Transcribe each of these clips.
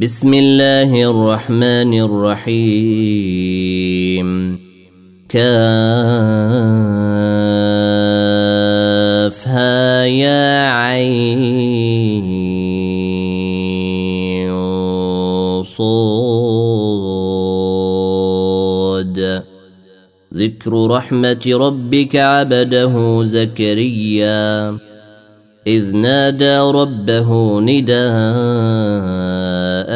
بسم الله الرحمن الرحيم. كافها يا عين صاد. ذكر رحمة ربك عبده زكريا. إذ نادى ربه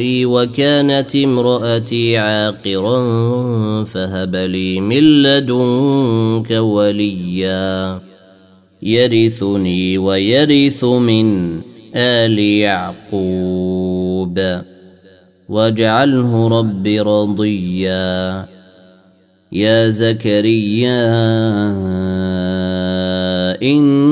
وكانت امرأتي عاقرا فهب لي من لدنك وليا. يرثني ويرث من آل يعقوب. واجعله رب رضيا. يا زكريا إنا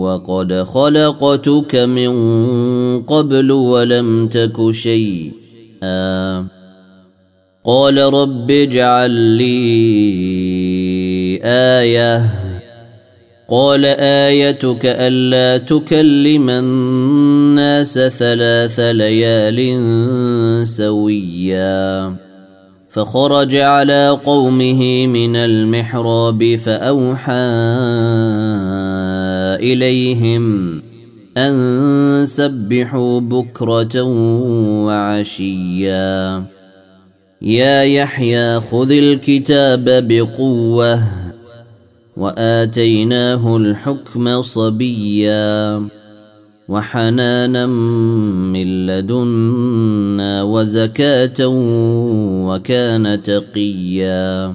وقد خلقتك من قبل ولم تك شيئا. قال رب اجعل لي آية. قال آيتك ألا تكلم الناس ثلاث ليال سويا. فخرج على قومه من المحراب فأوحى إليهم أن سبحوا بكرة وعشيا. يا يحيى خذ الكتاب بقوة وآتيناه الحكم صبيا. وحنانا من لدنا وزكاة وكان تقيا.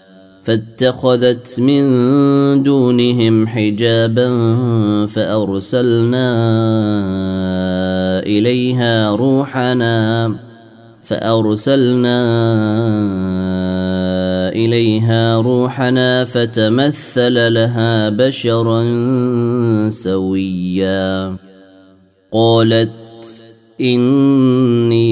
فاتخذت من دونهم حجابا فأرسلنا إليها روحنا فأرسلنا إليها روحنا فتمثل لها بشرا سويا. قالت إني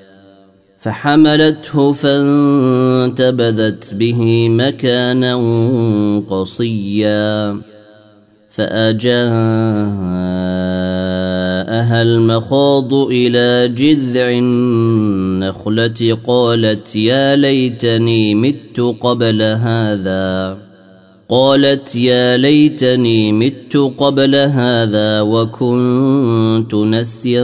فحملته فانتبذت به مكانا قصيا فأجاءها المخاض إلى جذع النخلة قالت يا ليتني مت قبل هذا قالت يا ليتني مت قبل هذا وكنت نسيا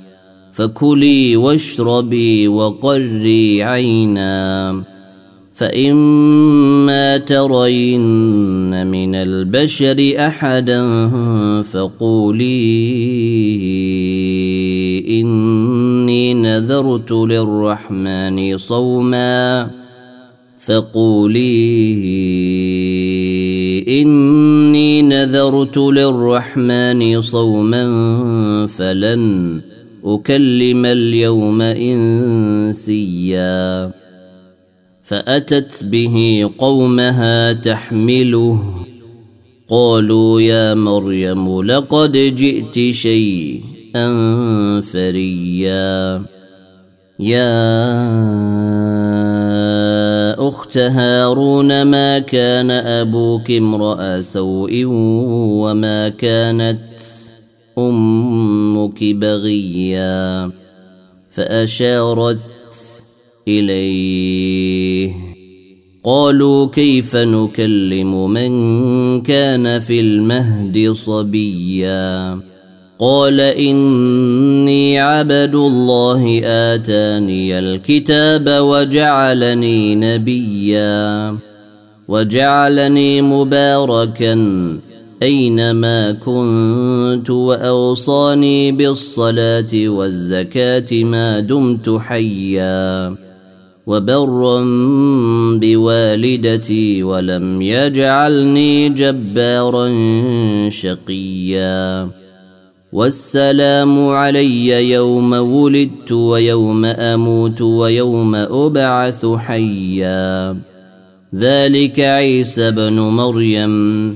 فكلي واشربي وقري عينا. فإما ترين من البشر أحدا فقولي إني نذرت للرحمن صوما. فقولي إني نذرت للرحمن صوما فلن أكلم اليوم إنسيا. فأتت به قومها تحمله. قالوا يا مريم لقد جئت شيئا فريا. يا أخت هارون ما كان أبوك امرأ سوء وما كانت أمك بغيا فأشارت إليه. قالوا كيف نكلم من كان في المهد صبيا؟ قال إني عبد الله آتاني الكتاب وجعلني نبيا وجعلني مباركا أينما كنت وأوصاني بالصلاة والزكاة ما دمت حيا وبرا بوالدتي ولم يجعلني جبارا شقيا والسلام علي يوم ولدت ويوم أموت ويوم أبعث حيا ذلك عيسى بن مريم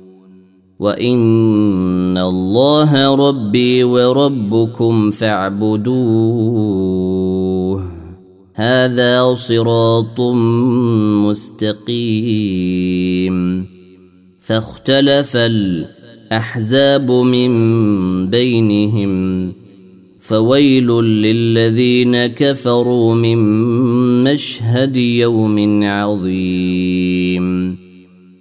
وان الله ربي وربكم فاعبدوه. هذا صراط مستقيم. فاختلف الاحزاب من بينهم. فويل للذين كفروا من مشهد يوم عظيم.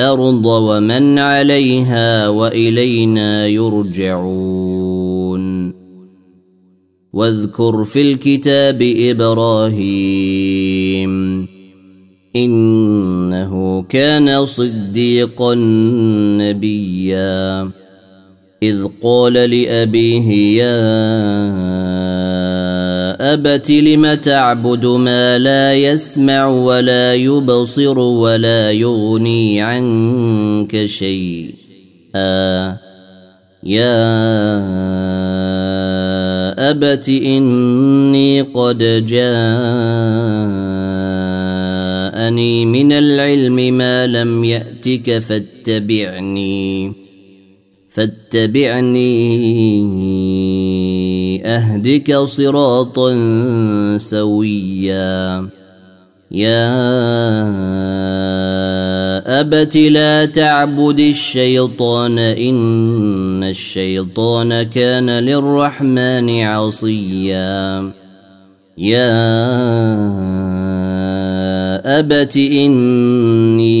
الأرض ومن عليها وإلينا يرجعون. واذكر في الكتاب إبراهيم إنه كان صديقا نبيا. إذ قال لأبيه يا أبت لم تعبد ما لا يسمع ولا يبصر ولا يغني عنك شيئا. يا أبت إني قد جاءني من العلم ما لم يأتك فاتبعني فاتبعني أهدك صراطا سويا. يا أبت لا تعبد الشيطان إن الشيطان كان للرحمن عصيا. يا أبت إني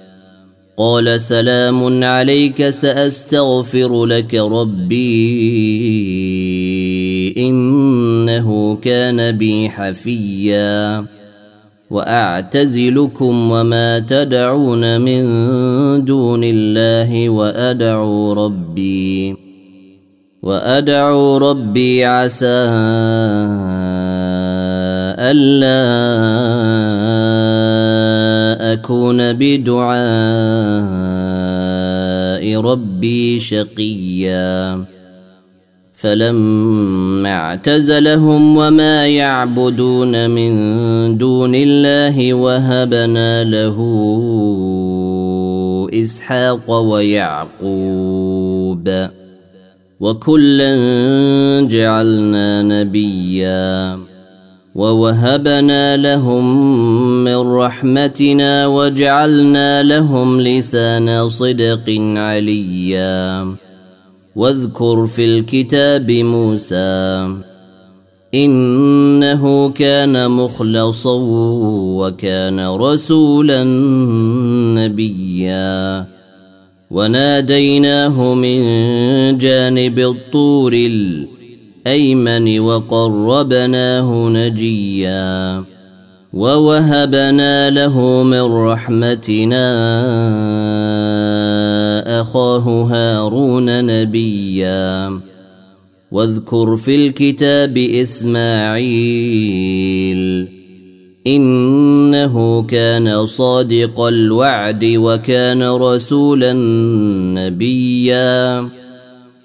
قال سلام عليك سأستغفر لك ربي إنه كان بي حفيًّا وأعتزلكم وما تدعون من دون الله وأدعو ربي وأدعو ربي عسى ألا أكون بدعاء ربي شقيا. فلما اعتزلهم وما يعبدون من دون الله وهبنا له إسحاق ويعقوب. وكلا جعلنا نبيا. ووهبنا لهم من رحمتنا وجعلنا لهم لسان صدق عليا واذكر في الكتاب موسى انه كان مخلصا وكان رسولا نبيا وناديناه من جانب الطور الايمن وقربناه نجيا ووهبنا له من رحمتنا أخاه هارون نبيا واذكر في الكتاب إسماعيل إنه كان صادق الوعد وكان رسولا نبيا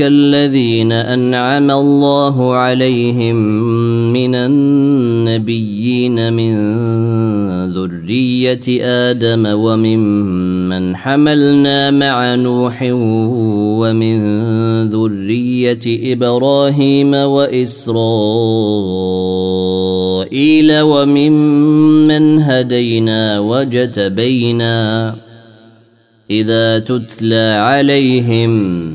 الذين أنعم الله عليهم من النبيين من ذرية آدم وممن حملنا مع نوح ومن ذرية إبراهيم وإسرائيل وممن هدينا وجتبينا إذا تتلى عليهم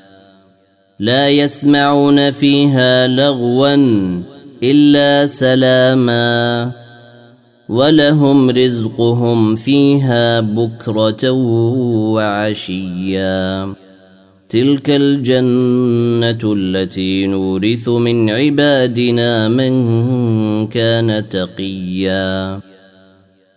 لا يسمعون فيها لغوا إلا سلاما ولهم رزقهم فيها بكرة وعشيا. تلك الجنة التي نورث من عبادنا من كان تقيا.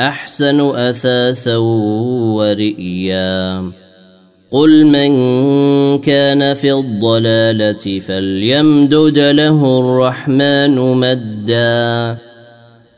أحسن أثاثا ورئيا. قل من كان في الضلالة فليمدد له الرحمن مدا.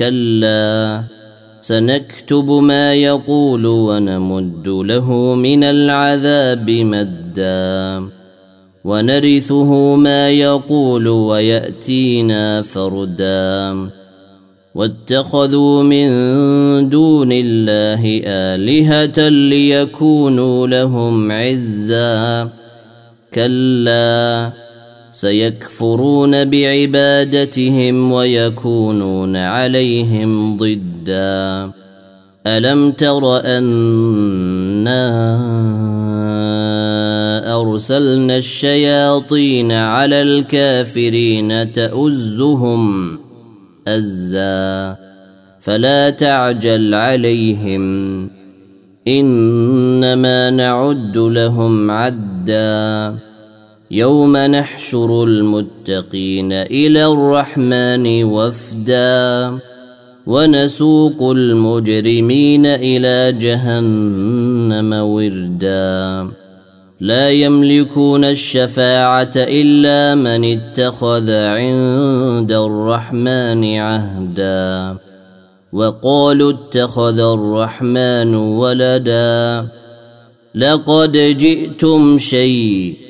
كلا. سنكتب ما يقول ونمد له من العذاب مدا. ونرثه ما يقول ويأتينا فردا. واتخذوا من دون الله آلهة ليكونوا لهم عزا. كلا. سيكفرون بعبادتهم ويكونون عليهم ضدا. ألم تر أنا أرسلنا الشياطين على الكافرين تؤزهم أزا؟ فلا تعجل عليهم. إنما نعد لهم عدا. يوم نحشر المتقين إلى الرحمن وفدا ونسوق المجرمين إلى جهنم وردا. لا يملكون الشفاعة إلا من اتخذ عند الرحمن عهدا وقالوا اتخذ الرحمن ولدا. لقد جئتم شيئا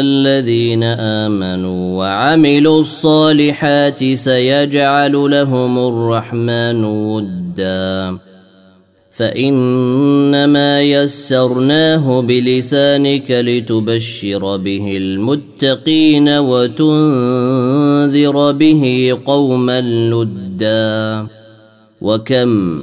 الذين آمنوا وعملوا الصالحات سيجعل لهم الرحمن ودا. فإنما يسرناه بلسانك لتبشر به المتقين وتنذر به قوما لدا. وكم